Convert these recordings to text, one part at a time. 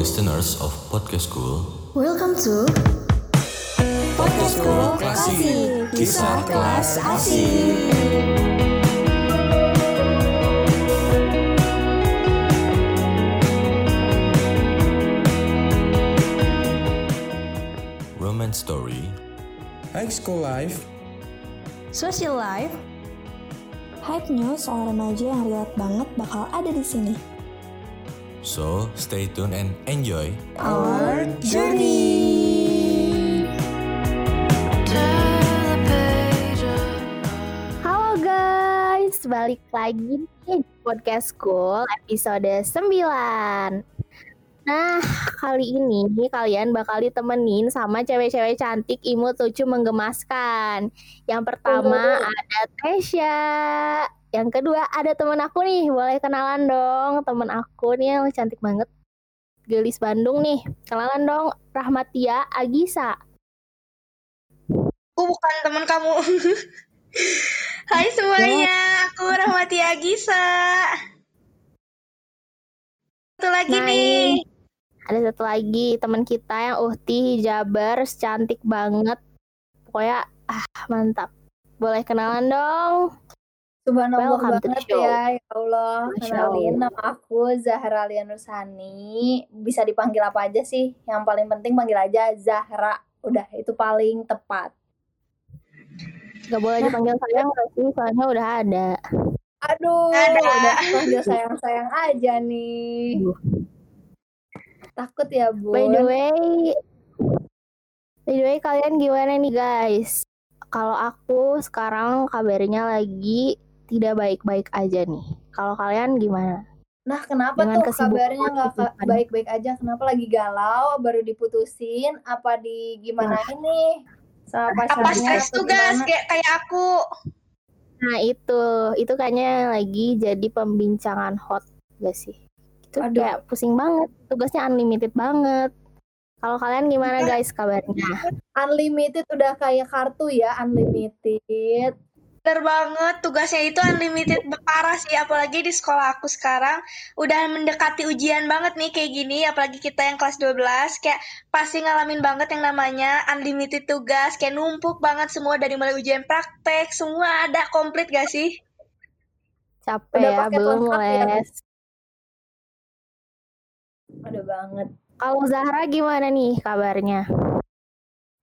listeners of Podcast School. Welcome to Podcast School Klasik, kisah kelas asik. Romance Story, High School Life, Social Life. Hype news soal remaja yang relate banget bakal ada di sini. So stay tuned and enjoy. Our Journey. Halo guys, balik lagi nih di Podcast School episode 9. Nah, kali ini kalian bakal ditemenin sama cewek-cewek cantik, imut, lucu, menggemaskan. Yang pertama ada Tesya. Yang kedua ada temen aku nih, boleh kenalan dong. Temen aku nih yang cantik banget. Gelis Bandung nih. Kenalan dong, Rahmatia Agisa. Aku bukan teman kamu. Hai semuanya, aku Rahmati Agisa. Satu lagi Nah, nih. Ada satu lagi teman kita yang Uhti Jabar, cantik banget. Pokoknya ah mantap. Boleh kenalan dong. Subhanallah Welcome banget ya, ya Allah. Kenalin nama aku Zahra Lian Nursani. Bisa dipanggil apa aja sih? Yang paling penting panggil aja Zahra. Udah, itu paling tepat. Gak boleh dipanggil sayang sih, soalnya udah ada. Aduh, Ada. udah panggil sayang-sayang aja nih. Aduh. Takut ya, Bu. By the way, by the way kalian gimana nih guys? Kalau aku sekarang kabarnya lagi tidak baik-baik aja nih. Kalau kalian gimana? Nah, kenapa Dengan tuh kabarnya nggak baik-baik aja? Kenapa lagi galau? Baru diputusin? Apa di gimana ini? Sama Apa stres tugas kayak kayak aku? Nah itu, itu kayaknya lagi jadi pembincangan hot gak sih? Itu Aduh. kayak pusing banget, tugasnya unlimited banget. Kalau kalian gimana guys kabarnya? Unlimited udah kayak kartu ya, unlimited. Bener banget, tugasnya itu unlimited parah sih. Apalagi di sekolah aku sekarang udah mendekati ujian banget nih kayak gini. Apalagi kita yang kelas 12 kayak pasti ngalamin banget yang namanya unlimited tugas. Kayak numpuk banget semua dari mulai ujian praktek, semua ada komplit gak sih? Capek Udah ya, belum ya, les. Ada banget. Kalau Zahra gimana nih kabarnya?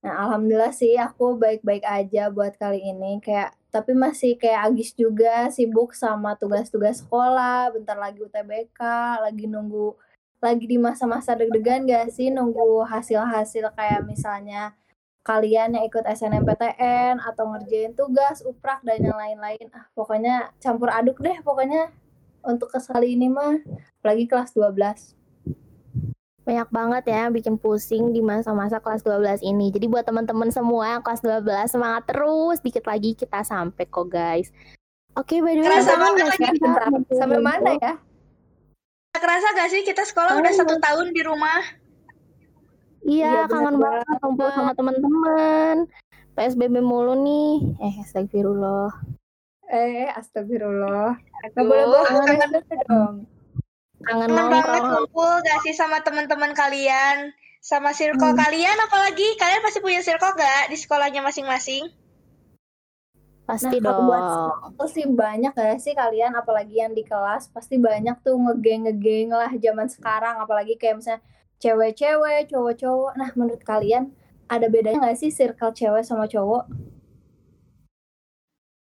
Nah, alhamdulillah sih aku baik-baik aja buat kali ini. Kayak tapi masih kayak Agis juga sibuk sama tugas-tugas sekolah. Bentar lagi UTBK, lagi nunggu lagi di masa-masa deg-degan gak sih nunggu hasil-hasil kayak misalnya kalian yang ikut SNMPTN atau ngerjain tugas, uprak dan yang lain-lain. Ah, pokoknya campur aduk deh pokoknya untuk kali ini mah apalagi kelas 12. Banyak banget ya yang bikin pusing di masa-masa kelas 12 ini. Jadi buat teman-teman semua yang kelas 12 semangat terus, dikit lagi kita sampai kok guys. Oke, by the way, Kerasa banget lagi. kita sampai mana ya? Kerasa gak sih kita sekolah udah Kangen satu tahun di rumah? Iya, Iya, kangen bener banget kumpul sama teman-teman. PSBB mulu nih. Eh, astagfirullah. Eh, astagfirullah. Gak boleh bohong kangen dong. Kangen Kangen banget ngumpul gak sih sama teman-teman kalian? Sama circle Hmm. kalian apalagi? Kalian pasti punya circle gak di sekolahnya masing-masing? Pasti Nah, dong. buat Itu sih banyak gak sih kalian apalagi yang di kelas pasti banyak tuh ngegeng-ngegeng lah zaman sekarang apalagi kayak misalnya cewek-cewek, cowok-cowok. Nah, menurut kalian ada bedanya gak sih circle cewek sama cowok?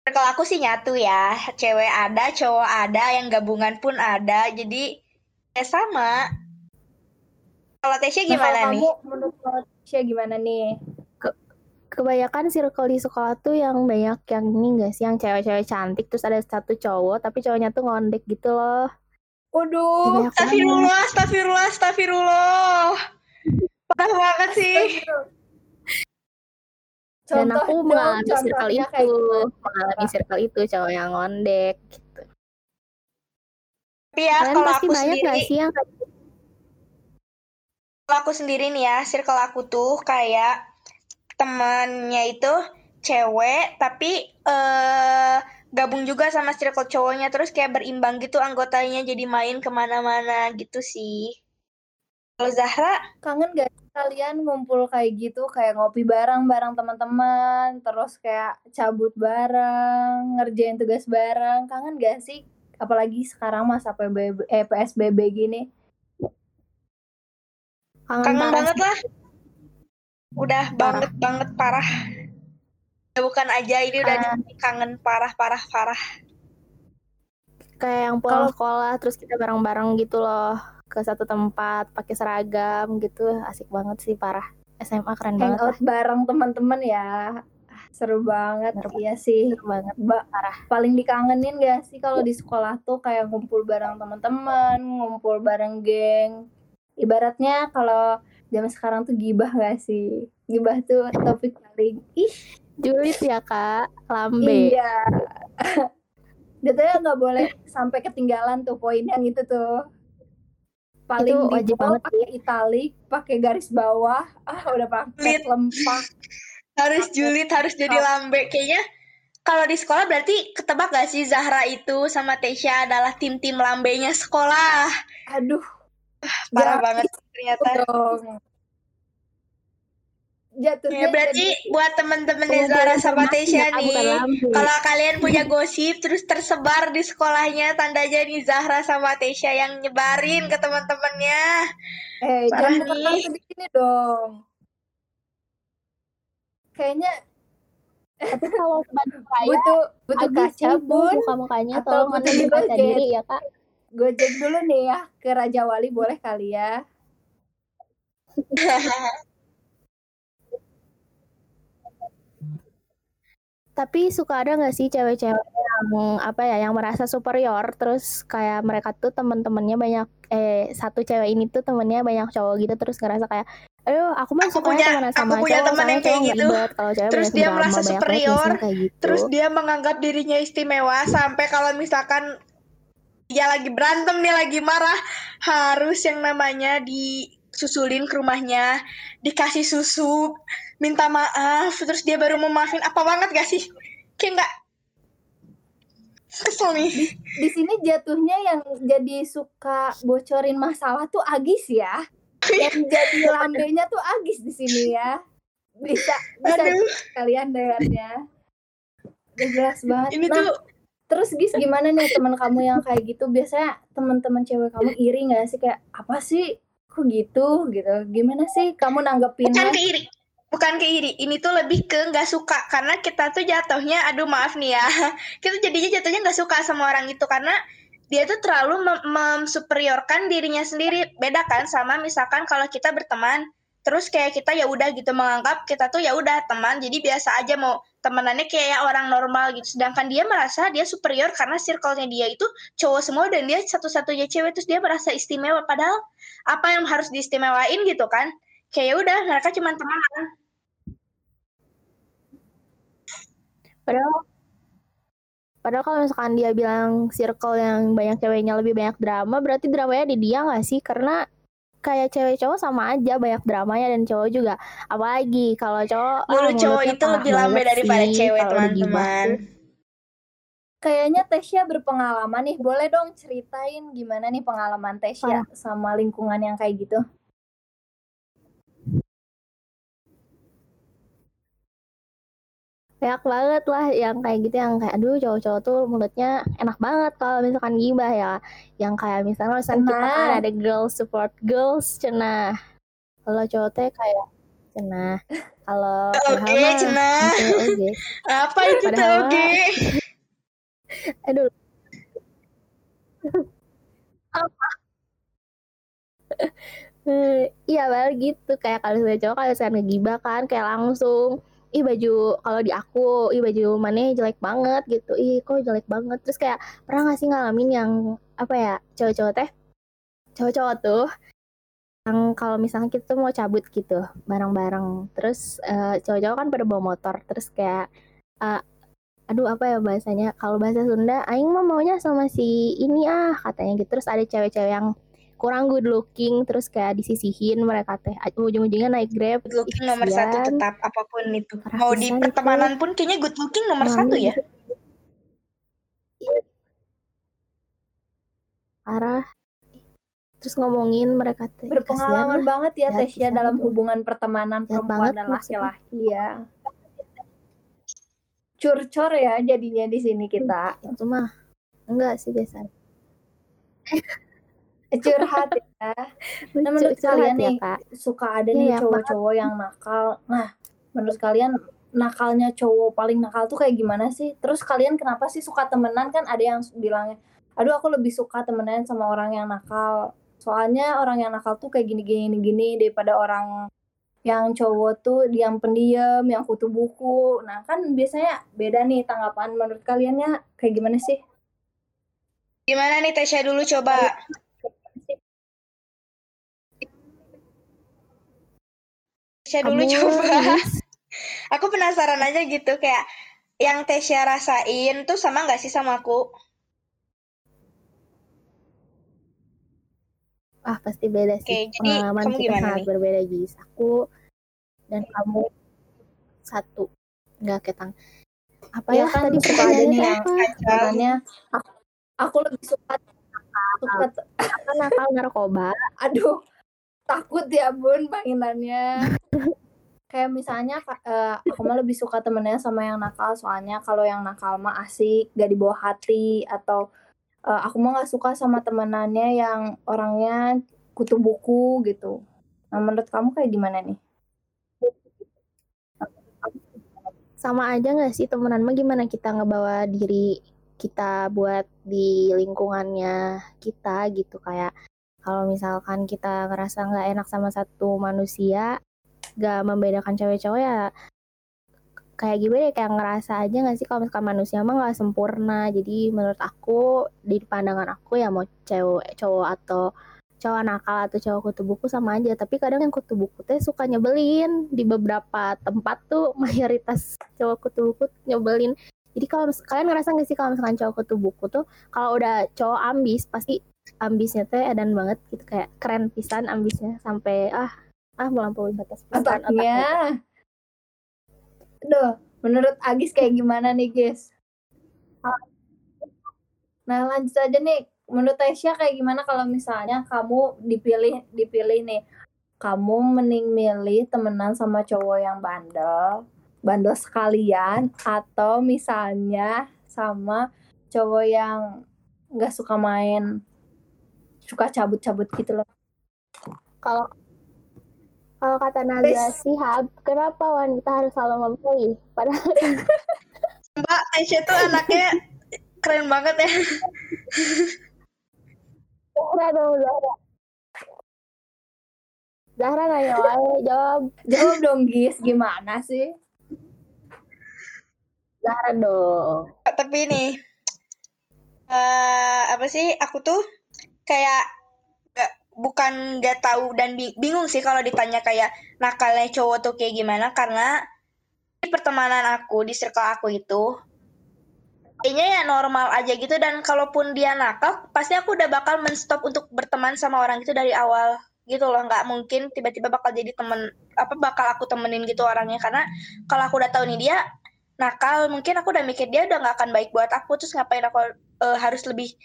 Circle aku sih nyatu ya. Cewek ada, cowok ada, yang gabungan pun ada. Jadi ya sama. Kalau Tesya Nah, gimana kalau nih? kamu menurut Malaysia gimana nih? Kebanyakan circle di sekolah tuh yang banyak yang ini gak sih? Yang cewek-cewek cantik, terus ada satu cowok, tapi cowoknya tuh ngondek gitu loh. Waduh. Astagfirullah, astagfirullah, astagfirullah. Parah banget sih. Dan Contoh aku dong, mengalami circle itu, mengalami circle itu cowok yang ngondek gitu. Ya Kalian kalau pasti aku banyak sendiri, gak sih yang kayak kalau aku sendiri nih ya, circle aku tuh kayak temannya itu cewek, tapi eh gabung juga sama circle cowoknya terus kayak berimbang gitu anggotanya jadi main ke mana-mana gitu sih. Kalau Zahra, Kangen gak sih kalian ngumpul kayak gitu, kayak ngopi bareng bareng teman-teman, terus kayak cabut bareng, ngerjain tugas bareng. Kangen gak sih? Apalagi sekarang masa PBB, eh, PSBB gini. Kangen, kangen banget lah. Udah banget banget parah. Ya, bukan aja ini udah Ah. kangen parah parah parah. Kayak yang pulang Kalau- sekolah terus kita bareng-bareng gitu loh ke satu tempat pakai seragam gitu asik banget sih parah. SMA keren banget. Hangout bareng teman-teman ya. Seru banget. Bener Iya sih. Seru banget. Ba- paling dikangenin gak sih kalau di sekolah tuh kayak ngumpul bareng teman-teman, ngumpul bareng geng. Ibaratnya kalau zaman sekarang tuh gibah gak sih? Gibah tuh topik paling ih Julid ya kak, lambe. iya. Jatuhnya nggak boleh sampai ketinggalan tuh poin yang itu tuh. Paling Itu di wajib banget pakai italik, pakai garis bawah, ah udah pakai Lit. Harus julid, harus jadi lambe. Kayaknya kalau di sekolah berarti ketebak gak sih Zahra itu sama Tesya adalah tim-tim lambenya sekolah. Aduh, Parah Jangan banget ternyata. dong. Jatuhnya Ya, berarti buat temen-temen di Zahra sama Ah, bukan nih, kalau kalian punya gosip terus tersebar di sekolahnya, tandanya nih Zahra sama Tesya yang nyebarin ke teman-temannya. Eh, Parah jangan di sini dong. Kayaknya Tapi kalau sebantu saya butuh butuh kaca, Bun. muka-mukanya Atau tolong butuh digojek. diri ya kak. Gojek dulu nih ya ke Raja Wali boleh kali ya. Tapi suka ada nggak sih cewek-cewek yang apa ya, yang merasa superior, terus kayak mereka tuh teman-temannya banyak, eh satu cewek ini tuh temennya banyak cowok gitu, terus ngerasa kayak, aduh aku mah Aku punya- temenan aku sama punya temen yang kayak gitu. ribet, Terus dia merasa superior, gitu. Terus dia menganggap dirinya istimewa sampai kalau misalkan dia lagi berantem nih lagi marah harus yang namanya disusulin ke rumahnya, dikasih susu, minta maaf, terus dia baru mau maafin apa banget gak sih? Kayak nggak kesel nih. Di sini jatuhnya yang jadi suka bocorin masalah tuh Agis ya. Yang jadi lambenya tuh Agis di sini ya. Bisa bisa Aduh, kalian dengarnya. Udah jelas banget. ini Nah, tuh terus Gis gimana nih teman kamu yang kayak gitu? Biasanya teman-teman cewek kamu iri nggak sih kayak apa sih? Kok gitu gitu? Gimana sih kamu bukan nanggepinnya? keiri. Bukan keiri, ini tuh lebih ke nggak suka karena kita tuh jatuhnya, aduh maaf nih ya, kita jadinya jatuhnya nggak suka sama orang itu karena dia tuh terlalu mem- memsuperiorkan dirinya sendiri. Beda kan sama misalkan kalau kita berteman, terus kayak kita ya udah gitu menganggap kita tuh ya udah teman, jadi biasa aja mau temenannya kayak orang normal gitu. Sedangkan dia merasa dia superior karena circle-nya dia itu cowok semua dan dia satu-satunya cewek terus dia merasa istimewa padahal apa yang harus diistimewain gitu kan? Kayak ya udah mereka cuma teman Padahal Padahal kalau misalkan dia bilang circle yang banyak ceweknya lebih banyak drama, berarti dramanya di dia nggak sih? Karena kayak cewek cowok sama aja banyak dramanya dan cowok juga. Apalagi kalau cowok, ah, Mulut cowok mulutnya itu lebih lambe daripada sih cewek, teman-teman. Kayaknya Tesya berpengalaman nih. Boleh dong ceritain gimana nih pengalaman Tesya sama lingkungan yang kayak gitu? Banyak banget lah yang kayak gitu yang kayak aduh cowok-cowok tuh mulutnya enak banget kalau misalkan gibah ya. Yang kayak misalnya misalkan kita kan ada girls support girls cenah. Kalau cowok teh kayak cenah. Kalau Oke, mah cenah. oke, oke. Apa itu Padahal toge? Aduh. Eh, iya bal gitu kayak kalau misalnya cowok kalau misalnya ngegibah kan kayak langsung ih baju kalau di aku ih baju mana jelek banget gitu. Ih kok jelek banget? Terus kayak pernah gak sih ngalamin yang apa ya cowok-cowok teh cowok-cowok tuh yang kalau misalnya kita mau cabut gitu bareng-bareng terus eh, cowok-cowok kan pada bawa motor terus kayak eh, aduh apa ya bahasanya kalau bahasa Sunda aing mah maunya sama si ini ah katanya gitu. Terus ada cewek-cewek yang kurang good looking terus kayak disisihin mereka teh ujung-ujungnya naik grab Good looking Ih, nomor satu tetap apa pun itu. Parah Mau di pisan itu. pertemanan pun kayaknya good looking nomor satu Ngalamin ya. gitu. Iya. parah terus ngomongin mereka teh Berpengalaman kasihan banget ya Ya, Tesya kasihan dalam tuh. hubungan pertemanan Ya perempuan banget dan laki-laki ya. Curcor ya jadinya di sini kita. itu mah enggak sih biasa Curhat ya. Nah, menurut curhat kalian ya, nih, Kak. suka ada Iya, nih ya, cowok-cowok yang nakal. Nah, menurut kalian nakalnya cowok paling nakal tuh kayak gimana sih? Terus kalian kenapa sih suka temenan kan ada yang bilangnya, aduh aku lebih suka temenan sama orang yang nakal. Soalnya orang yang nakal tuh kayak gini-gini gini daripada orang yang cowok tuh yang pendiam, yang kutu buku. Nah, kan biasanya beda nih tanggapan menurut kaliannya kayak gimana sih? Gimana nih Tesya dulu coba? Tesya dulu Kamu, coba. Aku penasaran aja gitu kayak yang Tesya rasain tuh sama nggak sih sama aku? ah pasti beda sih. Oke, jadi pengalaman kamu kita gimana sangat nih? berbeda Gis. Aku dan kamu satu. Nggak ketang. Apa Ya ya, kan tadi suka ada nih pertanyaannya yang sebenarnya aku, aku lebih suka suka apa nakal narkoba? Aduh takut ya bun banginannya kayak misalnya eh, aku mah lebih suka temennya sama yang nakal. Soalnya kalau yang nakal mah asik gak dibawa hati. Atau eh, aku mah nggak suka sama temenannya yang orangnya kutu buku gitu. Nah menurut kamu kayak gimana nih? Sama aja nggak sih? Temenan mah gimana kita ngebawa diri kita buat di lingkungannya kita gitu. Kayak kalau misalkan kita ngerasa nggak enak sama satu manusia nggak membedakan cewek cowok ya kayak gimana ya kayak ngerasa aja nggak sih? Kalau misalkan manusia mah nggak sempurna. Jadi menurut aku di pandangan aku ya mau cewek cowok atau cowok nakal atau cowok kutu buku sama aja. Tapi kadang yang kutu buku teh suka nyebelin. Di beberapa tempat tuh mayoritas cowok kutu buku nyebelin. Jadi kalau kalian ngerasa nggak sih kalau misalkan cowok kutu buku tuh kalau udah cowok ambis pasti ambisnya teh edan banget gitu kayak keren pisan ambisnya sampai ah ah melampaui batas pisan otaknya. otaknya Aduh, menurut Agis kayak gimana nih guys nah lanjut aja nih. Menurut Tasya kayak gimana kalau misalnya kamu dipilih dipilih nih? Kamu mending milih temenan sama cowok yang bandel bandel sekalian atau misalnya sama cowok yang nggak suka main suka cabut-cabut gitu loh kalau kalau kata Wis. Sihab, kenapa wanita harus selalu memilih? Padahal Mbak Tesya tuh anaknya keren banget ya. Zahra dong, Zahra. Zahra nanya wae, jawab jawab dong Gis gimana sih Zahra dong. Tapi nih, eh apa sih? Aku tuh kayak nggak bukan nggak tahu dan bi- bingung sih kalau ditanya kayak nakalnya cowok tuh kayak gimana karena di pertemanan aku di circle aku itu kayaknya ya normal aja gitu. Dan kalaupun dia nakal pasti aku udah bakal menstop untuk berteman sama orang itu dari awal gitu loh. Nggak mungkin tiba-tiba bakal jadi temen apa bakal aku temenin gitu orangnya. Karena kalau aku udah tahu nih dia nakal mungkin aku udah mikir dia udah nggak akan baik buat aku. Terus ngapain aku eh, harus lebih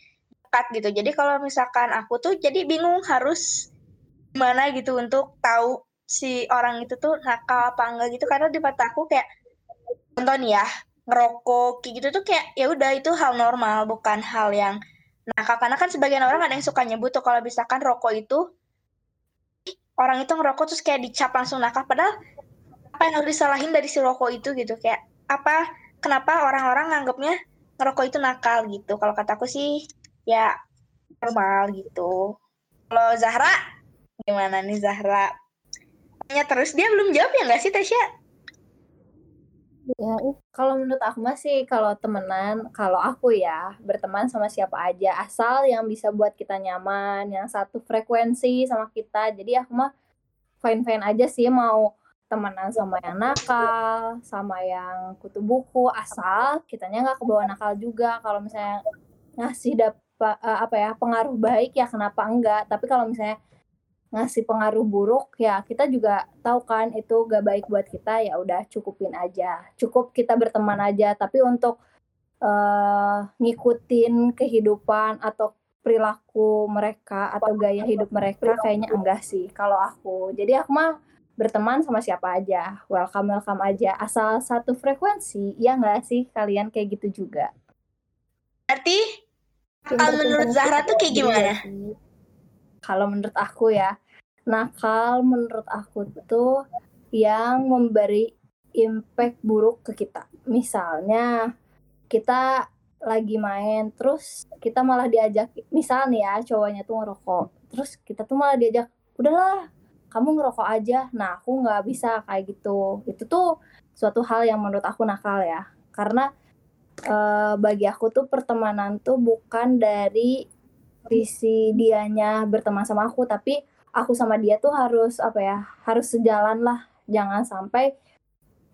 dekat gitu. Jadi kalau misalkan aku tuh jadi bingung harus gimana gitu untuk tahu si orang itu tuh nakal apa enggak gitu. Karena di mata aku kayak contoh nih ya ngerokok gitu tuh kayak ya udah itu hal normal bukan hal yang nakal. Karena kan sebagian orang ada yang suka nyebut tuh kalau misalkan rokok itu orang itu ngerokok terus kayak dicap langsung nakal. Padahal apa yang harus disalahin dari si rokok itu gitu? Kayak apa kenapa orang-orang nganggapnya ngerokok itu nakal gitu? Kalau kataku sih ya normal gitu kalau Zahra gimana nih Zahra tanya terus dia belum jawab ya nggak sih Tasya Ya, Kalau menurut aku masih kalau temenan, kalau aku ya berteman sama siapa aja asal yang bisa buat kita nyaman, yang satu frekuensi sama kita. Jadi aku mah fine-fine aja sih mau temenan sama yang nakal, sama yang kutu buku, asal kitanya nggak kebawa nakal juga. Kalau misalnya ngasih dapat apa ya pengaruh baik ya kenapa enggak? Tapi kalau misalnya ngasih pengaruh buruk ya kita juga tahu kan itu gak baik buat kita ya udah cukupin aja cukup kita berteman aja tapi untuk eh, ngikutin kehidupan atau perilaku mereka atau gaya hidup mereka kayaknya enggak sih kalau aku. Jadi aku mah berteman sama siapa aja, welcome welcome aja, asal satu frekuensi, ya enggak sih kalian kayak gitu juga. Berarti nakal menurut Zahra tuh kayak gimana? Kalau menurut aku ya, nakal menurut aku tuh yang memberi impact buruk ke kita. Misalnya kita lagi main terus kita malah diajak misal nih ya cowoknya tuh ngerokok terus kita tuh malah diajak udahlah kamu ngerokok aja nah aku nggak bisa kayak gitu itu tuh suatu hal yang menurut aku nakal ya karena eh, bagi aku tuh pertemanan tuh bukan dari visi dianya berteman sama aku tapi aku sama dia tuh harus apa ya harus sejalan lah. Jangan sampai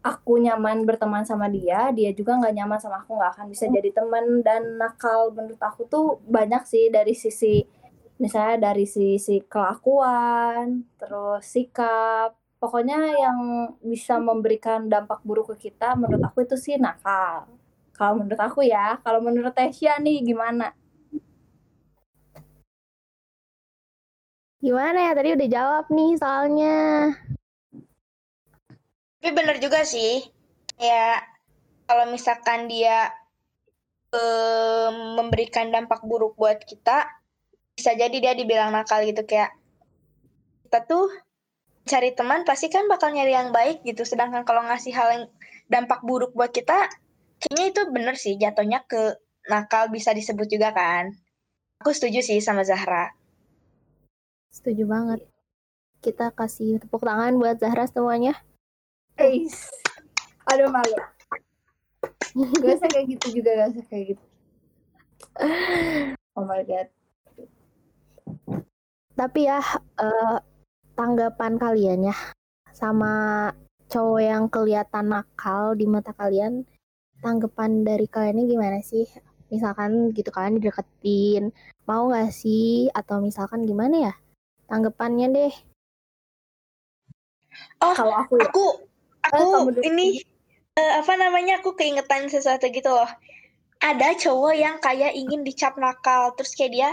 aku nyaman berteman sama dia, dia juga nggak nyaman sama aku nggak akan bisa jadi teman. Dan nakal menurut aku tuh banyak sih dari sisi misalnya dari sisi kelakuan, terus sikap, pokoknya yang bisa memberikan dampak buruk ke kita menurut aku itu sih nakal. Kalau menurut aku ya, kalau menurut Tesya nih gimana? Gimana ya tadi udah jawab nih soalnya. Tapi bener juga sih, kayak kalau misalkan dia em, memberikan dampak buruk buat kita, bisa jadi dia dibilang nakal gitu kayak kita tuh cari teman pasti kan bakal nyari yang baik gitu. Sedangkan kalau ngasih hal yang dampak buruk buat kita, kayaknya itu bener sih jatuhnya ke nakal bisa disebut juga kan. Aku setuju sih sama Zahra. Setuju banget. Kita kasih tepuk tangan buat Zahra semuanya. Eh, aduh malu. Gak usah kayak gitu juga, gak usah kayak gitu. Oh my god. Tapi ya eh, tanggapan kalian ya sama cowok yang kelihatan nakal di mata kalian, tanggapan dari kalian gimana sih? Misalkan gitu kan dideketin, mau nggak sih? Atau misalkan gimana ya? Tanggapannya deh. Oh, Kalau aku ya, aku aku Eh, dulu. ini eh, apa namanya aku keingetan sesuatu gitu loh ada cowok yang kayak ingin dicap nakal terus kayak dia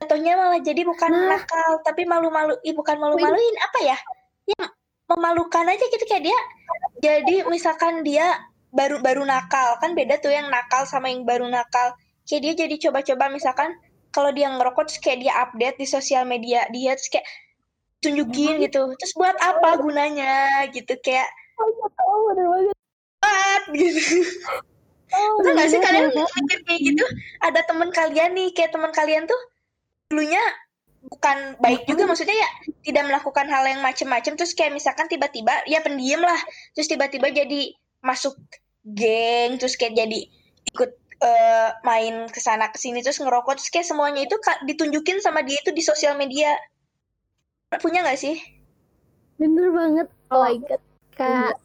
jatuhnya malah jadi bukan Nah. nakal tapi malu-malu ih bukan malu-maluin apa ya ya memalukan aja gitu kayak dia jadi misalkan dia baru baru nakal. Kan beda tuh yang nakal sama yang baru nakal. Kayak dia jadi coba-coba misalkan kalau dia ngerokok terus kayak dia update di sosial media dia terus kayak tunjukin gitu. Terus buat apa gunanya gitu kayak Oh, bener banget. banget gitu. Oh, Betul nggak sih kalian mikir kayak gitu? Ada teman kalian nih kayak teman kalian tuh dulunya bukan baik juga maksudnya ya tidak melakukan hal yang macem-macem. Terus kayak misalkan tiba-tiba ya pendiam lah. Terus tiba-tiba jadi masuk geng terus kayak jadi ikut eh, main ke sana ke sini terus ngerokok terus kayak semuanya itu ditunjukin sama dia itu di sosial media punya nggak sih Bener banget. Oh Oh, my god. Kak,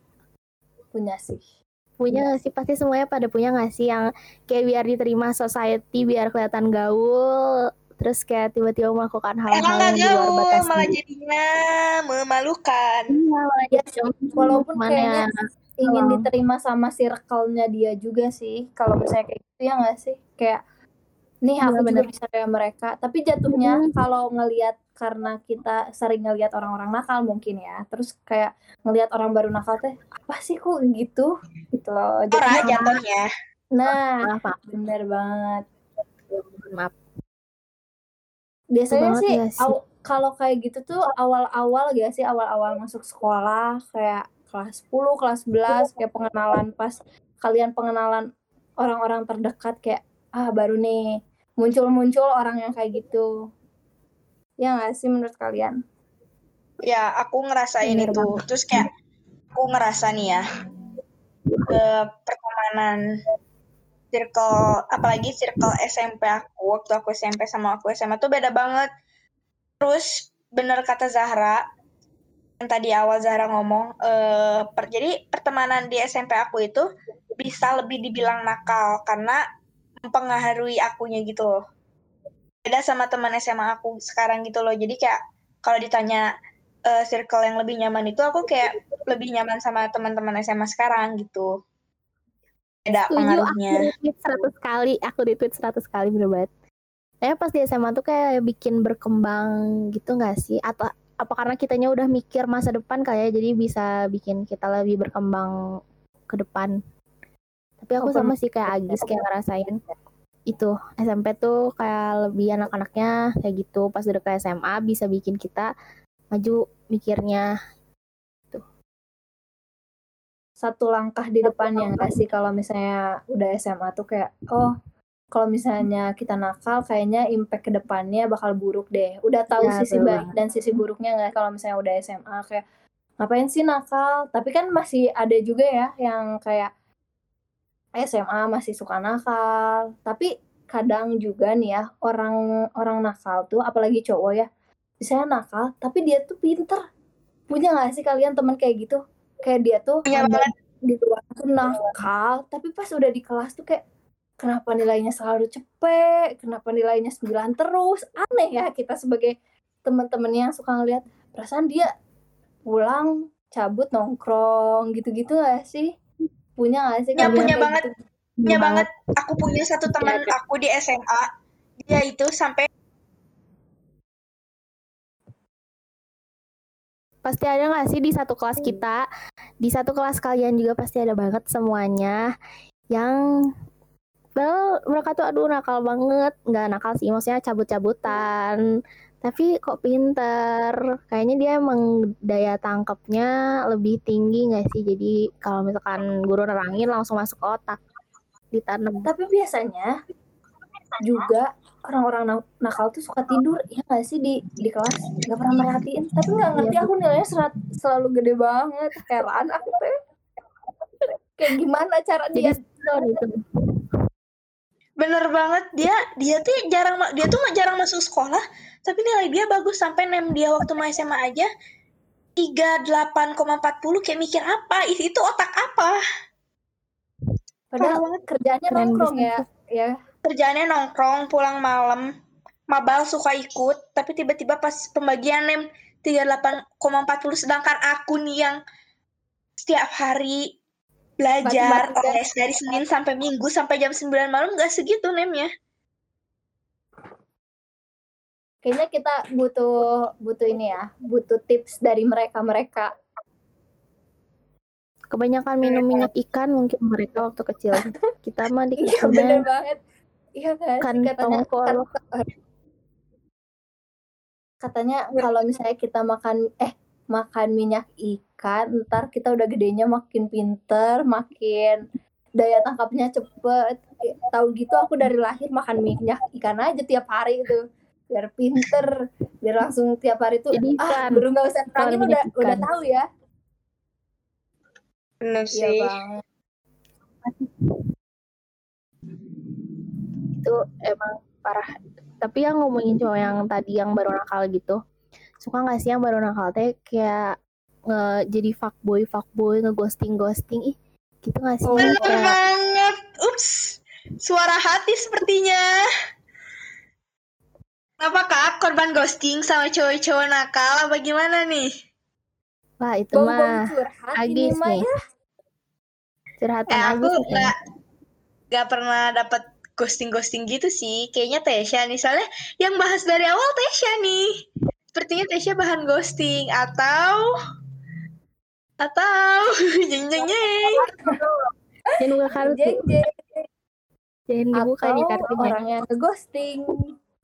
punya sih. punya gak sih? Pasti semuanya pada punya gak sih yang kayak biar diterima society, biar kelihatan gaul, terus kayak tiba-tiba melakukan hal-hal yang di luar batas malah jadinya memalukan Iya, malah Ya, jadi walaupun kayaknya ya? Ingin diterima sama circle-nya dia juga sih. Kalau misalnya kayak gitu ya nggak sih? Kayak nih aku juga Bener-bener. bisa kayak mereka. Tapi jatuhnya Hmm. kalau ngelihat karena kita sering ngelihat orang-orang nakal mungkin ya. Terus kayak ngelihat orang baru nakal teh apa sih kok gitu? Gitu loh. Jatuhnya jatuhnya nah, Maaf, bener banget. maaf. Biasanya banget sih, ya sih. kalau kayak gitu tuh awal-awal gak sih awal-awal masuk sekolah kayak kelas 10, kelas 11 kayak pengenalan pas kalian pengenalan orang-orang terdekat kayak ah baru nih muncul-muncul orang yang kayak gitu. Ya gak sih menurut kalian? ya aku ngerasain Bener itu terus kayak aku ngerasa nih ya eh, pertemanan circle apalagi circle SMP aku waktu aku SMP sama aku SMA tuh beda banget terus bener kata Zahra yang tadi awal Zahra ngomong eh, per- jadi pertemanan di SMP aku itu bisa lebih dibilang nakal karena mempengaruhi akunya gitu loh beda sama teman SMA aku sekarang gitu loh jadi kayak kalau ditanya eh, circle yang lebih nyaman itu aku kayak lebih nyaman sama teman-teman SMA sekarang gitu beda Setuju, aku pengaruhnya retweet 100 kali, aku retweet 100 kali bener banget. Eh pas di SMA tuh kayak bikin berkembang gitu nggak sih? Atau apa karena kitanya udah mikir masa depan kayak jadi bisa bikin kita lebih berkembang ke depan. Tapi aku sama sih kayak Agis kayak ngerasain itu SMP tuh kayak lebih anak-anaknya kayak gitu. Pas udah ke SMA bisa bikin kita maju mikirnya. Satu langkah di depannya nggak sih kalau misalnya udah SMA tuh kayak oh kalau misalnya kita nakal kayaknya impact ke depannya bakal buruk deh. Udah tahu Ya, sisi baik dan sisi buruknya nggak? Kalau misalnya udah SMA kayak ngapain sih nakal? Tapi kan masih ada juga ya yang kayak SMA masih suka nakal. Tapi kadang juga nih ya orang orang nakal tuh apalagi cowok ya misalnya nakal tapi dia tuh pinter. Punya nggak sih kalian teman kayak gitu? Kayak dia tuh Punya banget. di luar tuh nakal tapi pas udah di kelas tuh kayak kenapa nilainya selalu cepet kenapa nilainya 9 terus aneh ya kita sebagai teman-temannya yang suka ngeliat perasaan dia pulang cabut nongkrong gitu-gitu gak sih punya gak sih Ya, punya banget. gitu? Punya banget. Aku punya satu teman aku di SMA. Dia itu sampai Pasti ada nggak sih di satu kelas kita, di satu kelas kalian juga pasti ada banget semuanya yang well mereka tuh aduh nakal banget, nggak nakal sih, maksudnya cabut-cabutan. Tapi kok pinter, kayaknya dia emang daya tangkapnya lebih tinggi nggak sih? Jadi kalau misalkan guru nerangin langsung masuk ke otak, ditanam. tapi biasanya juga orang-orang na- nakal tuh suka tidur ya gak sih di di kelas? Nggak pernah merhatiin. Tapi nggak ngerti aku nilainya serat- selalu gede banget. Heran aku teh kayak gimana cara Jadi dia? gitu. Bener banget. Dia dia tuh jarang dia tuh jarang masuk sekolah tapi nilai dia bagus. Sampai nem dia waktu mau SMA aja 38,40 kayak mikir apa? Itu otak apa? Padahal kerjaannya Keren nongkrong ya. Ya. Kerjaannya nongkrong pulang malam. Mabal suka ikut tapi tiba-tiba pas pembagian nem 38,40 sedangkan aku nih yang setiap hari belajar les dari Senin sampai Minggu sampai jam 9 malam nggak segitu nemnya kayaknya kita butuh butuh ini ya butuh tips dari mereka mereka Kebanyakan minum minyak ikan mungkin mereka waktu kecil. Kita mah iya bener banget. Iya kan katanya katanya kalau misalnya kita makan eh makan minyak ikan ntar kita udah gedenya makin pinter makin daya tangkapnya cepet tahu gitu aku dari lahir makan minyak ikan aja tiap hari itu biar pinter biar langsung tiap hari tuh Jadi ah ikan. baru nggak usah terangin udah minyak udah ikan. tahu ya bener iya sih bang itu emang parah. Tapi yang ngomongin cowok yang tadi yang baru nakal gitu, suka nggak sih yang baru nakal? Teh kayak nge jadi fuckboy fuckboy ngeghosting ghosting. Ih gitu nggak sih? Bener kayak banget. Ups suara hati sepertinya. Kenapa kak? Korban ghosting sama cowok-cowok nakal? Apa gimana nih? wah itu bau bau mah Agis mah nih. ya. Curhatan Eh aku Agis nggak nggak pernah dapat ghosting ghosting gitu sih. Kayaknya Tesya nih. Soalnya yang bahas dari awal Tesya nih. Sepertinya Tesya bahan ghosting atau atau jeng jeng jeng. jangan buka kartu. Jeng jeng. Jangan dibuka nih atau kartunya. orang yang ghosting.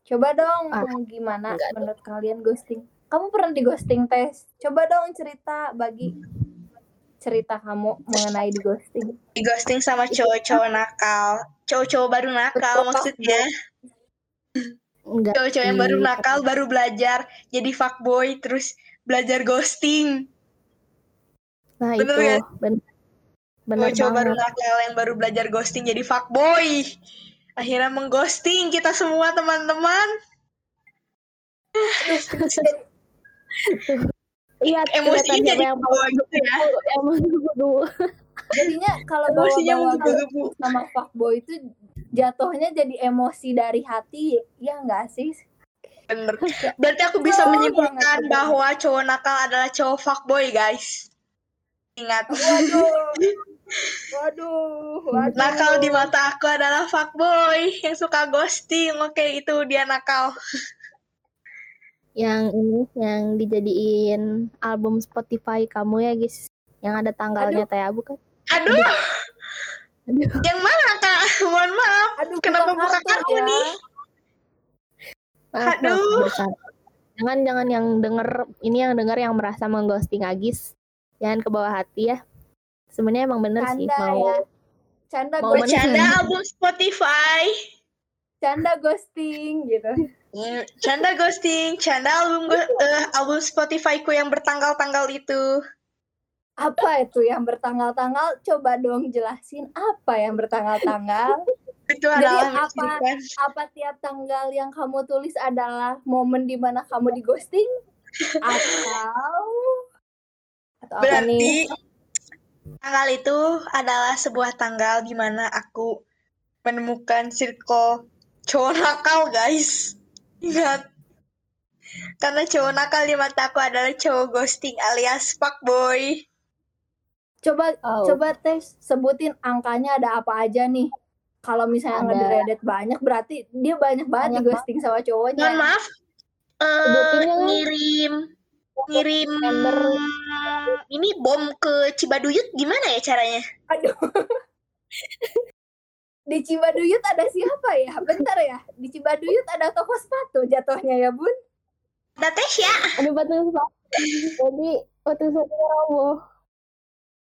Coba dong Ah, gimana enggak. menurut kalian ghosting? Kamu pernah di ghosting tes? Coba dong cerita bagi cerita kamu mengenai di ghosting. Di ghosting sama cowok-cowok nakal. Cowok-cowok baru nakal Betul, maksudnya. Enggak Cowok-cowok yang baru sih. nakal baru belajar jadi fuckboy terus belajar ghosting. nah Bener itu kan? bener bener Cowok-cowok baru banget nakal yang baru belajar ghosting jadi fuckboy. Akhirnya mengghosting kita semua teman-teman. iya Emosinya jadi yang bawa gitu ya. emang dulu jadinya kalau bawa-bawa sama fuckboy itu jatuhnya jadi emosi dari hati ya enggak sih Bener. Berarti aku bisa Oh, menyimpulkan banget. bahwa cowok nakal adalah cowok fuckboy, guys. Ingat. waduh Waduh, waduh. Nakal di mata aku adalah fuckboy yang suka ghosting. Oke, itu dia nakal. Yang ini yang dijadiin album Spotify kamu ya guys. Yang ada tanggalnya teh bukan? Aduh, Aduh. Yang mana kak? Mohon maaf. Aduh, Kenapa buka kartu ya? nih? Maaf, Aduh. Jangan jangan yang denger ini yang denger yang merasa mengghosting Agis. Jangan ke bawah hati ya. Sebenarnya emang bener sih Canda mau ya. Canda Mau. Bercanda album Spotify. Canda ghosting gitu. Hmm, Canda ghosting, canda album eh, album Spotify ku yang bertanggal-tanggal itu. Apa itu yang bertanggal-tanggal? Coba dong jelasin apa yang bertanggal-tanggal. Itu Jadi apa- apa tiap tanggal yang kamu tulis adalah momen di mana kamu di ghosting? Atau atau apa Berarti nih? tanggal itu adalah sebuah tanggal di mana aku menemukan circle cowok nakal, guys. Ingat. Karena cowok nakal di mata aku adalah cowok ghosting alias fuckboy. Coba Oh. coba tes sebutin angkanya ada apa aja nih. Kalau misalnya Ada. ngederedet banyak berarti dia banyak banget Banyak di ghosting sama Mohon cowoknya. maaf. Eh, Sebutin yang- ngirim ngirim September. ini bom ke Cibaduyut gimana ya caranya? Aduh. Di Cibaduyut ada siapa ya? Bentar ya. Di Cibaduyut ada toko sepatu jatuhnya ya, Bun. Natasha. ada batu sepatu. Jadi batu sepatu roboh.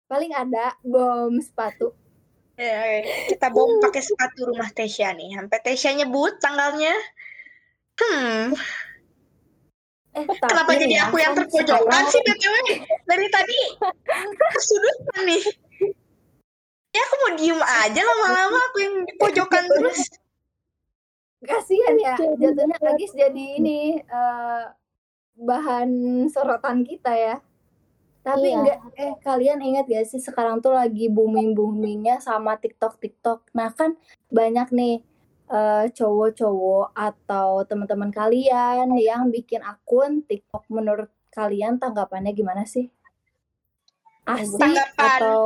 Paling ada bom sepatu. Ya, kita bom pakai sepatu rumah Tesha nih. Sampai Tesha nyebut tanggalnya. Hmm, Eh, kenapa jadi ya, aku yang kan terpojokan sih BTW? Dari tadi kesudutan nih. Ya aku mau diem aja lama-lama aku yang di pojokan terus. Kasihan ya, jatuhnya Agis jadi ini eh, bahan sorotan kita ya. Tapi Iya. enggak eh kalian ingat gak sih sekarang tuh lagi booming-boomingnya sama TikTok TikTok. Nah kan banyak nih eh, cowok-cowok atau teman-teman kalian yang bikin akun TikTok menurut kalian tanggapannya gimana sih? Asik Tanggapan. atau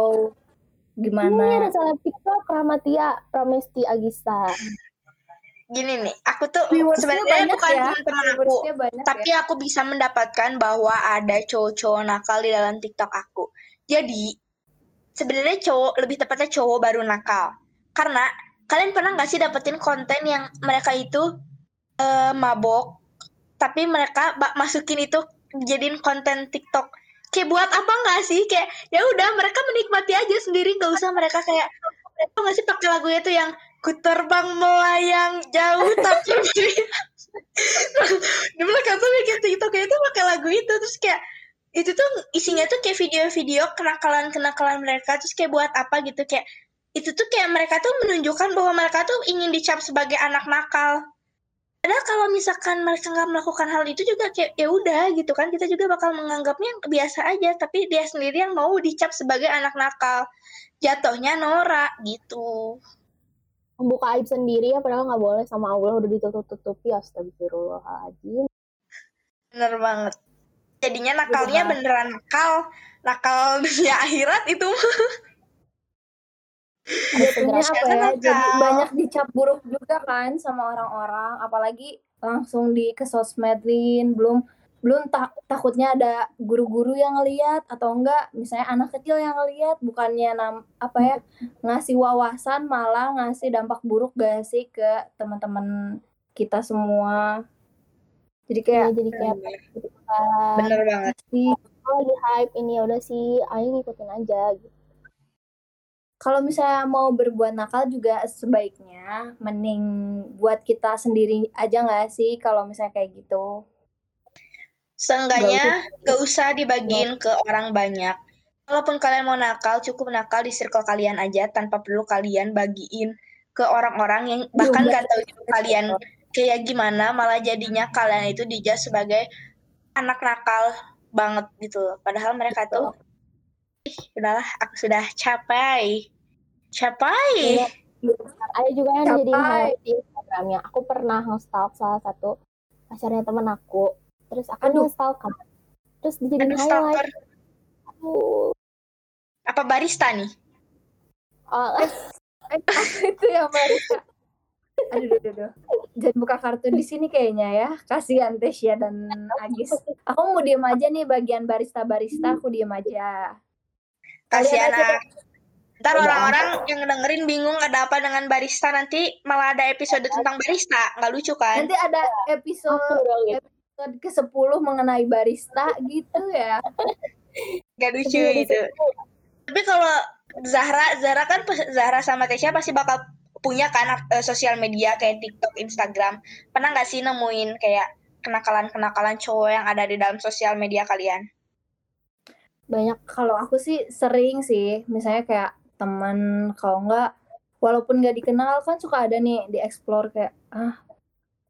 Ini gimana? ada salah TikTok Ramatia Ramesti Agista. Gini nih, aku tuh sebenarnya bukan ya, teman-teman aku, tapi ya. aku bisa mendapatkan bahwa ada cowok-cowok nakal di dalam TikTok aku. Jadi sebenarnya cowok, lebih tepatnya cowok baru nakal. Karena kalian pernah nggak sih dapetin konten yang mereka itu eh, mabok, tapi mereka ba- masukin itu jadiin konten TikTok. Kayak buat apa nggak sih? Kayak ya udah mereka menikmati aja sendiri, nggak usah mereka kayak itu nggak sih pakai lagunya tuh yang ku terbang melayang jauh tapi di belakang tuh bikin TikTok itu pakai lagu itu terus kayak itu tuh isinya tuh kayak video-video kenakalan-kenakalan mereka terus kayak buat apa gitu kayak itu tuh kayak mereka tuh menunjukkan bahwa mereka tuh ingin dicap sebagai anak nakal. Padahal kalau misalkan mereka nggak melakukan hal itu juga kayak ya udah gitu kan kita juga bakal menganggapnya biasa aja tapi dia sendiri yang mau dicap sebagai anak nakal jatuhnya norak gitu. Membuka aib sendiri ya padahal nggak boleh sama Allah udah ditutup-tutupi astagfirullahaladzim. Bener banget. Jadinya nakalnya Bener. beneran nakal, nakal dunia akhirat itu. jatuhnya apa ya Nakal. jadi banyak dicap buruk juga kan sama orang-orang apalagi langsung di ke sosmedin belum belum tak takutnya ada guru-guru yang ngeliat atau enggak misalnya anak kecil yang ngeliat bukannya nam apa ya ngasih wawasan malah ngasih dampak buruk gak sih ke teman-teman kita semua jadi kayak Iya, jadi kayak. Bener banget. sih Oh, lagi hype ini ya udah sih, ayo ngikutin aja gitu. kalau misalnya mau berbuat nakal juga sebaiknya mending buat kita sendiri aja nggak sih kalau misalnya kayak gitu Seenggaknya gak usah dibagiin ke orang banyak. Kalaupun kalian mau nakal, cukup nakal di circle kalian aja tanpa perlu kalian bagiin ke orang-orang yang bahkan Iya, gak tahu kalian kayak gimana, malah jadinya kalian itu dijudge sebagai anak nakal banget gitu. loh. Padahal mereka tuh, ih, udahlah, aku sudah capai. Capai. Iya. Ada juga yang jadi di Instagramnya. Aku pernah nge-stalk salah satu pacarnya temen aku. Terus aku Aduh. kan. Terus dijadiin Aduh, stalker. highlight. Aduh, Apa barista nih? Oh, Eh, itu yang barista. Aduh, aduh, aduh, aduh. Jangan buka kartu di sini kayaknya ya. Kasihan Tesya dan Agis. Aku mau diem aja nih bagian barista-barista, aku diem aja. Kasihan. Ntar Udah. orang-orang yang dengerin bingung ada apa dengan barista nanti malah ada episode tentang barista nggak lucu kan? Nanti ada episode episode ke-10 mengenai barista gitu ya. Nggak lucu gitu. Tapi kalau Zahra, Zahra kan Zahra sama Tesya pasti bakal punya kan eh, sosial media kayak TikTok, Instagram. Pernah nggak sih nemuin kayak kenakalan-kenakalan cowok yang ada di dalam sosial media kalian? banyak Kalau aku sih sering sih, misalnya kayak teman kalau enggak walaupun nggak dikenal kan suka ada nih di explore kayak ah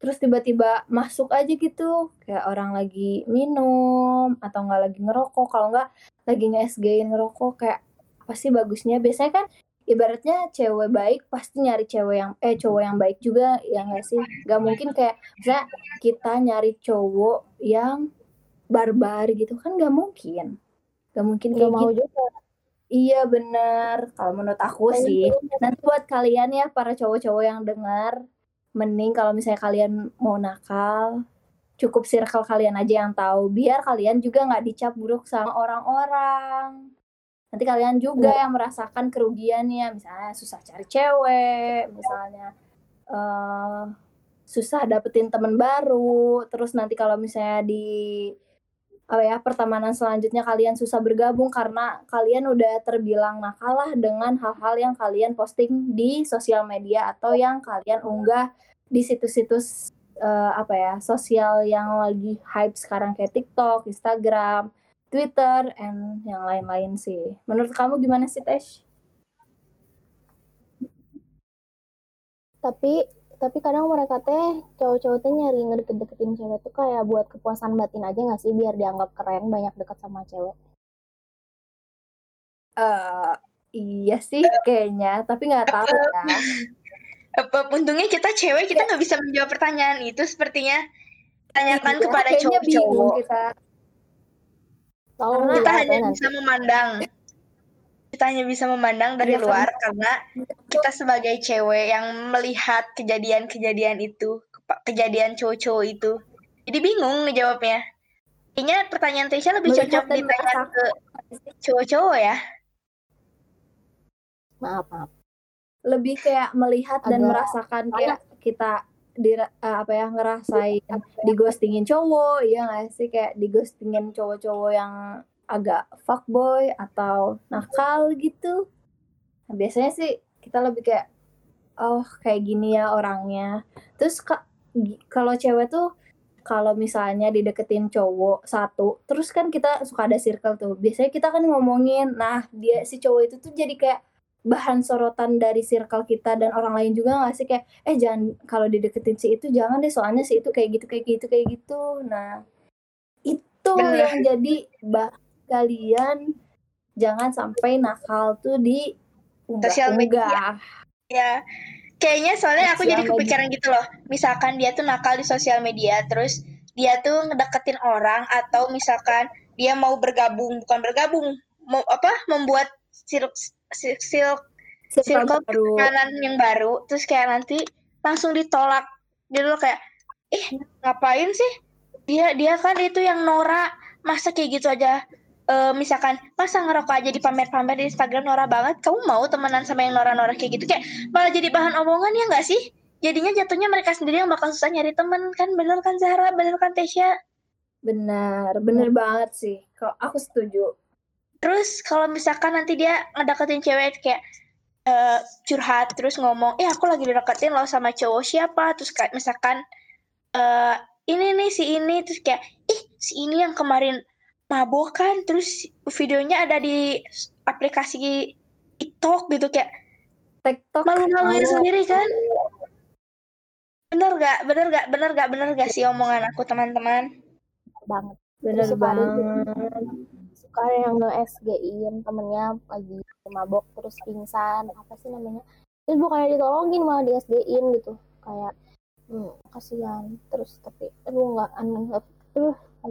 terus tiba-tiba masuk aja gitu. Kayak orang lagi minum atau enggak lagi ngerokok. Kalau enggak lagi nge-SG-in ngerokok kayak pasti bagusnya. Biasanya kan ibaratnya cewek baik pasti nyari cewek yang eh cowok yang baik juga ya nggak sih? Nggak mungkin kayak misalnya kita nyari cowok yang barbar gitu kan nggak mungkin. Nggak mungkin nggak kayak mau gitu. juga. Iya bener, kalau menurut aku sih. Nanti buat kalian ya para cowok-cowok yang dengar, mending kalau misalnya kalian mau nakal, cukup circle kalian aja yang tahu, biar kalian juga nggak dicap buruk sama orang-orang. Nanti kalian juga yang merasakan kerugiannya, misalnya susah cari cewek, misalnya eh susah dapetin temen baru, terus nanti kalau misalnya di apa ya pertemanan selanjutnya kalian susah bergabung karena kalian udah terbilang nakal lah dengan hal-hal yang kalian posting di sosial media atau yang kalian unggah di situs-situs eh, apa ya sosial yang lagi hype sekarang kayak TikTok, Instagram, Twitter, and yang lain-lain sih. Menurut kamu gimana sih Tesh? tapi tapi kadang mereka teh cowok-cowok teh nyari ngedeket-deketin cewek tuh kayak buat kepuasan batin aja nggak sih biar dianggap keren banyak dekat sama cewek Eh iya sih kayaknya, tapi nggak tahu ya. Apa untungnya kita cewek kita nggak bisa menjawab pertanyaan itu sepertinya. Tanyakan Iya, kepada cowok-cowok. kita. tolong Kita dijawab hanya ya bisa memandang. Kita hanya bisa memandang dari Iya, luar karena kita sebagai cewek yang melihat kejadian-kejadian itu, kejadian cowok-cowok itu. Jadi bingung ngejawabnya. Kayaknya pertanyaan Tesya lebih Melihat cocok dan ditanya ke cowok-cowok ya. maaf maaf lebih kayak melihat dan Agak- merasakan kayak kita di eh, apa ya ngerasain digostingin cowok ya nggak sih kayak digostingin cowok-cowok yang agak fuckboy atau nakal gitu. Nah, biasanya sih kita lebih kayak oh kayak gini ya orangnya. Terus kalau cewek tuh kalau misalnya dideketin cowok satu terus kan kita suka ada circle tuh. Biasanya kita kan ngomongin nah dia si cowok itu tuh jadi kayak bahan sorotan dari circle kita dan orang lain juga nggak sih? Kayak eh jangan kalau dideketin si itu jangan deh soalnya si itu kayak gitu kayak gitu kayak gitu. Nah itu Bener. yang jadi bah kalian jangan sampai nakal tuh di Sosial media. Ya, kayaknya soalnya aku Sosial jadi media. kepikiran gitu loh. Misalkan dia tuh nakal di sosial media, terus dia tuh ngedeketin orang atau misalkan dia mau bergabung, bukan bergabung, mau apa? Membuat sil sil, sil- circle kanan yang baru, terus kayak nanti langsung ditolak. Jadi lo kayak, eh ngapain sih? Dia dia kan itu yang Nora, masa kayak gitu aja? Eh, misalkan masa ngerokok aja di pamer-pamer di Instagram Nora banget, kamu mau temenan sama yang Nora-Nora kayak gitu? Kayak malah jadi bahan omongan ya nggak sih? Jadinya jatuhnya mereka sendiri yang bakal susah nyari temen kan, bener kan Zahra, bener kan Tesya? benar bener banget sih. Kalau aku setuju. Terus kalau misalkan nanti dia ngedeketin cewek kayak eh, curhat terus ngomong, eh aku lagi dideketin loh sama cowok siapa, terus kayak misalkan eh ini nih si ini. Terus kayak ih si ini yang kemarin mabok kan, terus videonya ada di aplikasi TikTok gitu kayak TikTok malu-maluin Oh. sendiri kan? Bener gak? Bener gak? Bener gak? Bener gak sih omongan aku teman-teman? banget bener suka banget suka yang nge SG-in temennya lagi mabok terus pingsan apa sih namanya terus bukannya ditolongin malah di SG-in gitu kayak hmm, kasihan terus tapi aduh nggak aneh nggak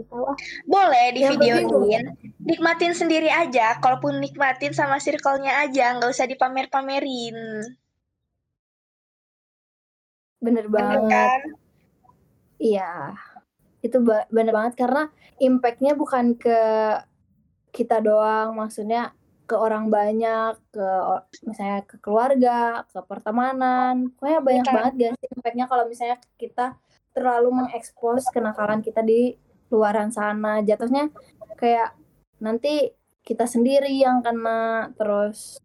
tahu ah Boleh di Yang videoin, nikmatin sendiri aja. Kalaupun nikmatin sama circle-nya aja, nggak usah dipamer-pamerin. Bener Bener banget. kan? Iya. Itu ba- bener banget karena impact-nya bukan ke kita doang, maksudnya ke orang banyak, ke misalnya ke keluarga, ke pertemanan. Pokoknya banyak Bener. banget gak sih impact-nya kalau misalnya kita terlalu mengekspos kenakalan kita di luaran sana. Jatuhnya kayak nanti kita sendiri yang kena, terus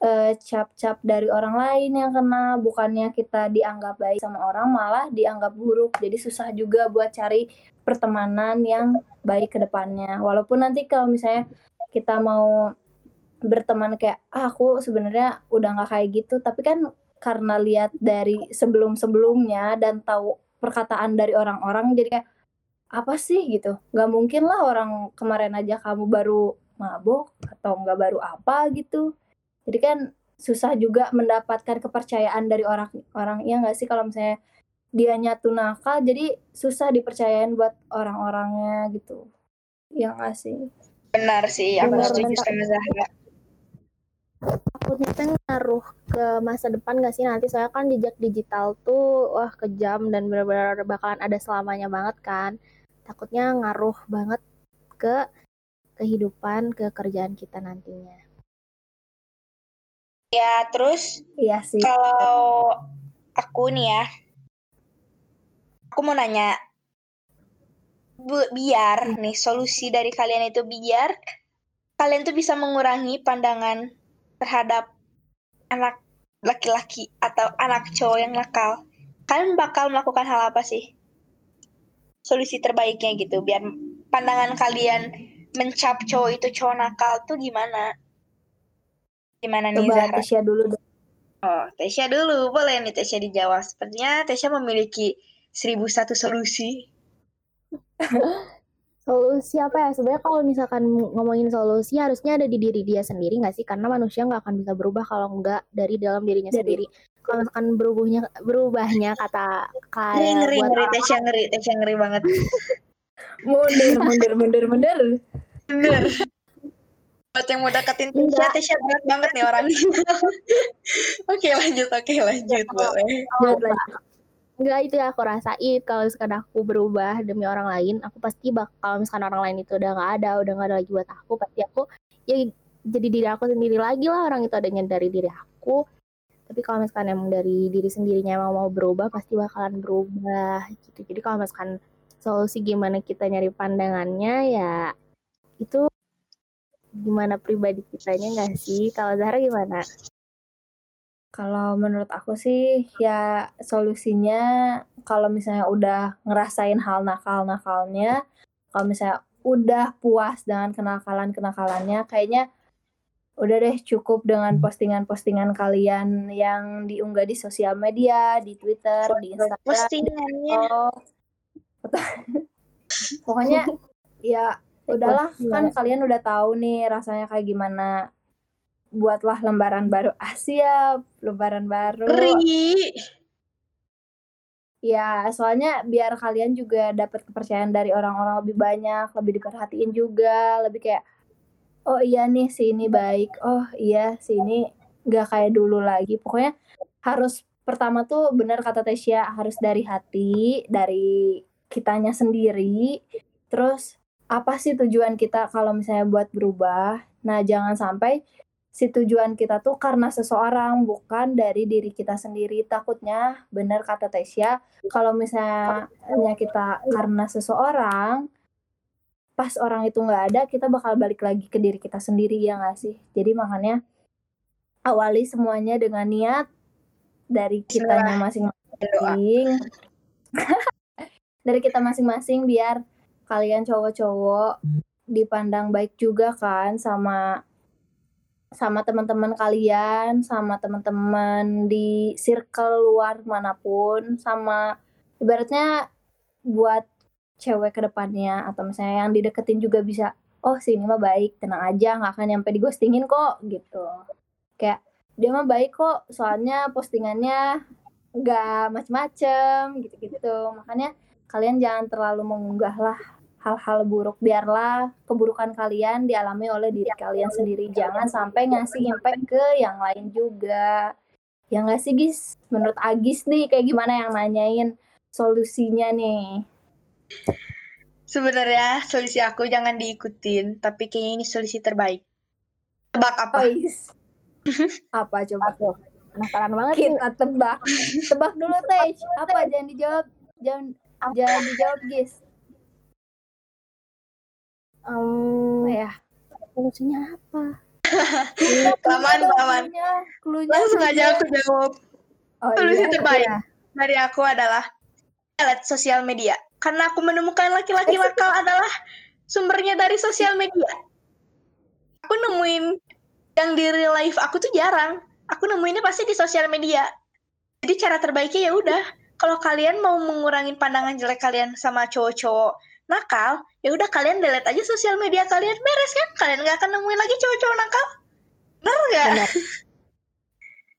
eh, cap-cap dari orang lain yang kena, bukannya kita dianggap baik sama orang, malah dianggap buruk. Jadi susah juga buat cari pertemanan yang baik ke depannya. Walaupun nanti kalau misalnya kita mau berteman kayak ah, aku sebenarnya udah nggak kayak gitu, tapi kan karena lihat dari sebelum-sebelumnya dan tahu perkataan dari orang-orang jadi kayak apa sih gitu? Nggak mungkin lah orang kemarin aja kamu baru mabok atau nggak baru apa gitu. Jadi kan susah juga mendapatkan kepercayaan dari orang orang ya nggak sih kalau misalnya dia nyatu nakal jadi susah dipercayain buat orang-orangnya gitu. Ya nggak sih? Benar sih, aku Benar, setuju sama Zahra. takutnya teh ngaruh ke masa depan gak sih? Nanti soalnya kan jejak digital tuh wah kejam dan benar-benar bakalan ada selamanya banget kan takutnya ngaruh banget ke kehidupan ke kerjaan kita nantinya Ya, terus iya sih kalau aku nih ya, aku mau nanya, biar nih solusi dari kalian itu biar kalian tuh bisa mengurangi pandangan terhadap anak laki-laki atau anak cowok yang nakal. Kalian bakal melakukan hal apa sih? Solusi terbaiknya gitu, biar pandangan kalian mencap cowok itu cowok nakal tuh gimana? Gimana nih coba Zahra? Tesya dulu deh Oh, Tesya dulu. Boleh nih Tesya dijawab. Sepertinya Tesya memiliki seribu satu solusi. solusi apa ya sebenarnya kalau misalkan ngomongin solusi harusnya ada di diri dia sendiri nggak sih karena manusia nggak akan bisa berubah kalau nggak dari dalam dirinya Dari- sendiri kalau misalkan berubahnya berubahnya kata Ngeri, kayak ngeri, buat ngeri. Tesya ngeri. Tesya ngeri banget. mundur mundur mundur mundur Bener. Buat yang mau deketin Tesya, Enggak. Tesya berat banget nih orangnya. oke, lanjut. Oke, lanjut. Boleh. Enggak itu yang aku rasain kalau misalkan aku berubah demi orang lain aku pasti bakal kalau misalkan orang lain itu udah nggak ada udah nggak ada lagi buat aku pasti aku ya jadi diri aku sendiri lagi lah orang itu adanya dari diri aku tapi kalau misalkan emang dari diri sendirinya emang mau berubah pasti bakalan berubah gitu. Jadi kalau misalkan solusi gimana kita nyari pandangannya ya itu gimana pribadi kitanya nggak sih? Kalau Zahra gimana? Kalau menurut aku sih ya solusinya kalau misalnya udah ngerasain hal nakal-nakalnya, kalau misalnya udah puas dengan kenakalan-kenakalannya, kayaknya udah deh cukup dengan postingan-postingan kalian yang diunggah di sosial media, di Twitter, di Instagram, Postingannya. Pokoknya ya udahlah kan kalian udah tahu nih rasanya kayak gimana. Buatlah lembaran baru Asia, lembaran baru. Ngeri. Ya, soalnya biar kalian juga dapat kepercayaan dari orang-orang lebih banyak, lebih diperhatiin juga, lebih kayak oh iya nih si ini baik, oh iya si ini nggak kayak dulu lagi. Pokoknya harus pertama tuh bener kata Tesya harus dari hati, dari kitanya sendiri. Terus apa sih tujuan kita kalau misalnya buat berubah? Nah, jangan sampai si tujuan kita tuh karena seseorang bukan dari diri kita sendiri. Takutnya bener kata Tesya kalau misalnya kita karena seseorang pas orang itu nggak ada kita bakal balik lagi ke diri kita sendiri ya nggak sih jadi makanya awali semuanya dengan niat dari kitanya Doa. masing-masing dari kita masing-masing biar kalian cowok-cowok dipandang baik juga kan sama sama teman-teman kalian, sama teman-teman di circle luar mana pun, sama ibaratnya buat cewek ke depannya atau misalnya yang dideketin juga bisa, oh si ini mah baik, tenang aja, nggak akan nyampe digostingin kok gitu. Kayak dia mah baik kok, soalnya postingannya nggak macem-macem gitu-gitu. Makanya kalian jangan terlalu mengunggah lah hal-hal buruk. Biarlah keburukan kalian dialami oleh diri kalian sendiri. Jangan sampai ngasih impact ke yang lain juga. Ya nggak sih, Gis? Menurut Agis nih, kayak gimana yang nanyain solusinya nih? Sebenarnya solusi aku jangan diikutin, tapi kayaknya ini solusi terbaik. Tebak apa? Oh, is. Apa coba? Aku penasaran banget nih. Kita tebak. Tebak dulu, Teh. Apa? Jangan dijawab. Jangan, jangan dijawab, Gis. Em, ya? solusinya apa? Kelamaan, kelamaan. Langsung aja aku jawab. Oh, Solusi iya. terbaik dari aku adalah delete sosial media. Karena aku menemukan laki-laki nakal adalah sumbernya dari sosial media. Aku nemuin yang di real life aku tuh jarang. Aku nemuinnya pasti di sosial media. Jadi cara terbaiknya ya udah. Kalau kalian mau mengurangi pandangan jelek kalian sama cowok-cowok nakal, ya udah kalian delete aja sosial media kalian beres kan? Kalian nggak akan nemuin lagi cowok-cowok nakal. Bener nggak?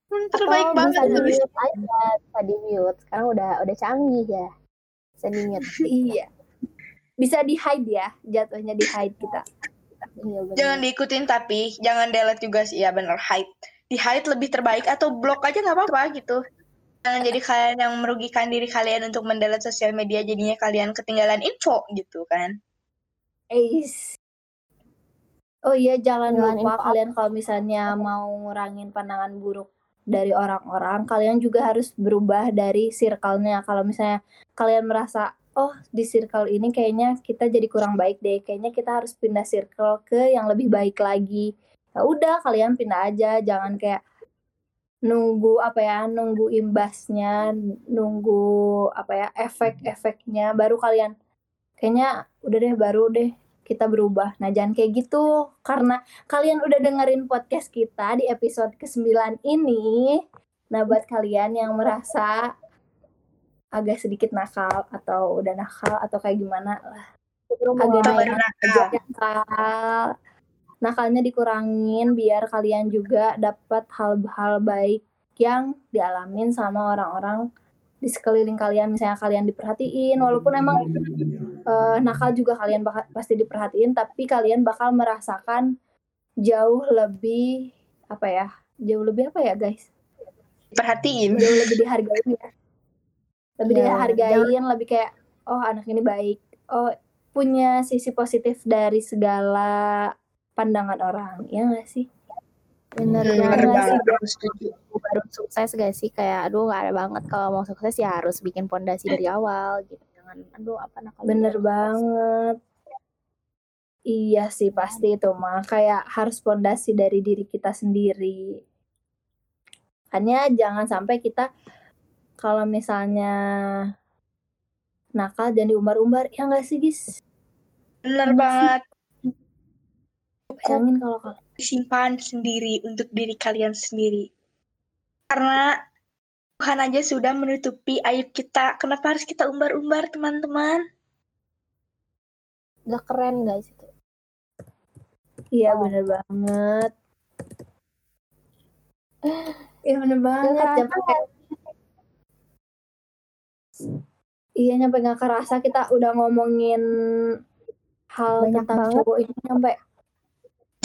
Hmm, terbaik Atau banget. bisa di mute aja, bisa di mute. Sekarang udah udah canggih ya. Mute. Iya. Bisa di hide ya, jatuhnya di hide kita. Iya, bener. Jangan diikutin tapi jangan delete juga sih ya bener hide. Di hide lebih terbaik atau blok aja nggak apa-apa gitu. Jangan jadi kalian yang merugikan diri kalian untuk mendelete sosial media jadinya kalian ketinggalan info gitu kan. Eis. Oh iya, jangan Jangan lupa info kalian kalau misalnya mau ngurangin pandangan buruk dari orang-orang, kalian juga harus berubah dari circle-nya. Kalau misalnya kalian merasa, oh di circle ini kayaknya kita jadi kurang baik deh, kayaknya kita harus pindah circle ke yang lebih baik lagi. Ya udah, kalian pindah aja, jangan kayak nunggu apa ya, nunggu imbasnya, nunggu apa ya, efek-efeknya baru kalian kayaknya udah deh baru deh kita berubah. Nah, jangan kayak gitu. Karena kalian udah dengerin podcast kita di episode ke-9 ini. Nah, buat kalian yang merasa agak sedikit nakal atau udah nakal atau kayak gimana lah. Agak nakal. nakal. Nakalnya dikurangin biar kalian juga dapat hal-hal baik yang dialamin sama orang-orang di sekeliling kalian misalnya kalian diperhatiin walaupun emang eh, nakal juga kalian pasti diperhatiin tapi kalian bakal merasakan jauh lebih apa ya jauh lebih apa ya guys? Perhatiin. jauh lebih dihargain ya. Lebih Iya, dihargain lebih kayak oh anak ini baik. Oh punya sisi positif dari segala pandangan orang. Ya nggak sih Bener banget bener nggak sih. banget, aku setuju. baru sukses gak sih? Kayak aduh gak ada banget. Kalau mau sukses ya harus bikin pondasi dari awal gitu. Jangan aduh apa nakal bener banget. Iya sih pasti itu mah. Kayak harus pondasi dari diri kita sendiri. Hanya jangan sampai kita kalau misalnya nakal dan diumbar-umbar. Ya nggak sih guys Bener banget. bayangin kalau kalau Simpan sendiri untuk diri kalian sendiri. Karena Tuhan aja sudah menutupi aib kita. Kenapa harus kita umbar-umbar, teman-teman? gak keren guys itu iya bener banget iya bener banget nyampe kayak- iya nyampe nggak kerasa kita udah ngomongin hal Banyak tentang banget. cowok ini sampai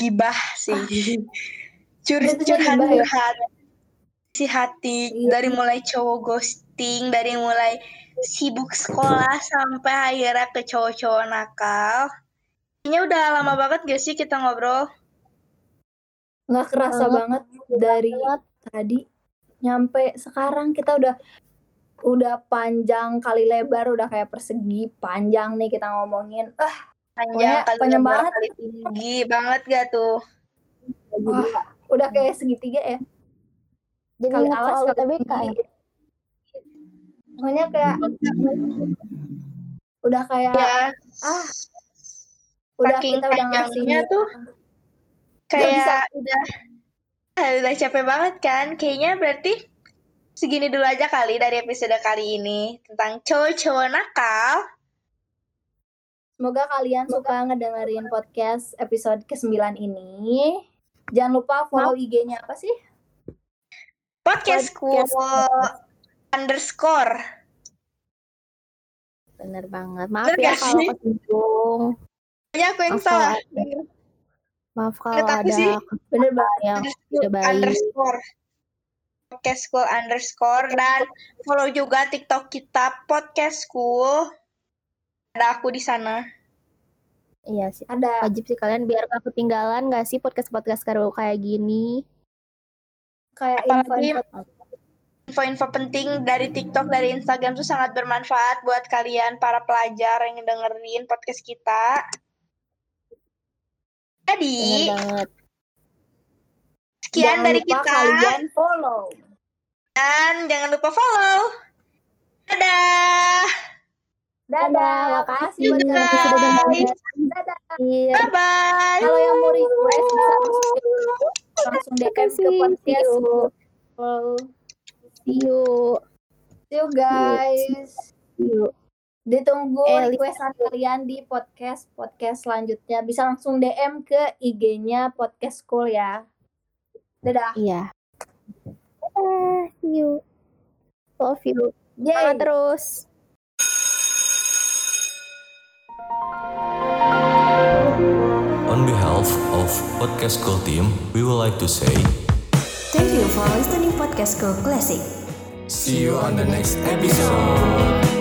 Gibah sih. Curhat ya? curhat si hati Iya. dari mulai cowok ghosting, dari mulai sibuk sekolah sampai akhirnya ke cowok-cowok nakal. Kayaknya udah lama banget gak sih kita ngobrol? nggak kerasa Banget. banget dari tadi nyampe sekarang kita udah udah panjang kali lebar udah kayak persegi panjang nih kita ngomongin ah Panjang kali panjang banget. kali tinggi banget gak tuh? wah, udah kayak segitiga ya jadi kali alas kali ya tinggi. pokoknya kayak udah kayak Ya, ah udah saking kita udah ngasih panjangnya tuh kayak udah ah, udah capek banget kan? Kayaknya berarti segini dulu aja kali dari episode kali ini tentang cowok-cowok nakal. Semoga kalian suka ngedengerin podcast episode ke-9 ini. Jangan lupa follow IG-nya apa sih? Podcast Podcast cool underscore. Bener banget. Maaf Bener ya kalau kesinggung. Kayaknya aku yang Maaf salah. ada- Maaf kalau Menurut ada sih, Bener banget. baik. underscore podcast school underscore dan follow juga TikTok kita podcast school. Ada aku di sana. Iya sih. Ada Wajib sih kalian biar gak ketinggalan gak sih podcast-podcast baru kayak gini. kayak Apalagi info-info info-info penting dari TikTok dari Instagram tuh sangat bermanfaat buat kalian para pelajar yang dengerin podcast kita. Jadi, sekian Jangan dari lupa kita kalian follow. dan jangan lupa follow. Dadah. Dadah, makasih buat kalian yang udah dengerin. Dadah. Iya. Bye bye. Kalau yang mau request bisa langsung DM ke podcast. See you. See you. Guys. See you. Ditunggu Eh, requestan kalian di podcast podcast selanjutnya. Bisa langsung DM ke IG-nya podcast school ya. Dadah. Iya. Dadah. See you. Love you. Yay. Semangat terus. On behalf of Podcast School team, we would like to say Thank you for listening Podcast School Classic. see you on the next episode.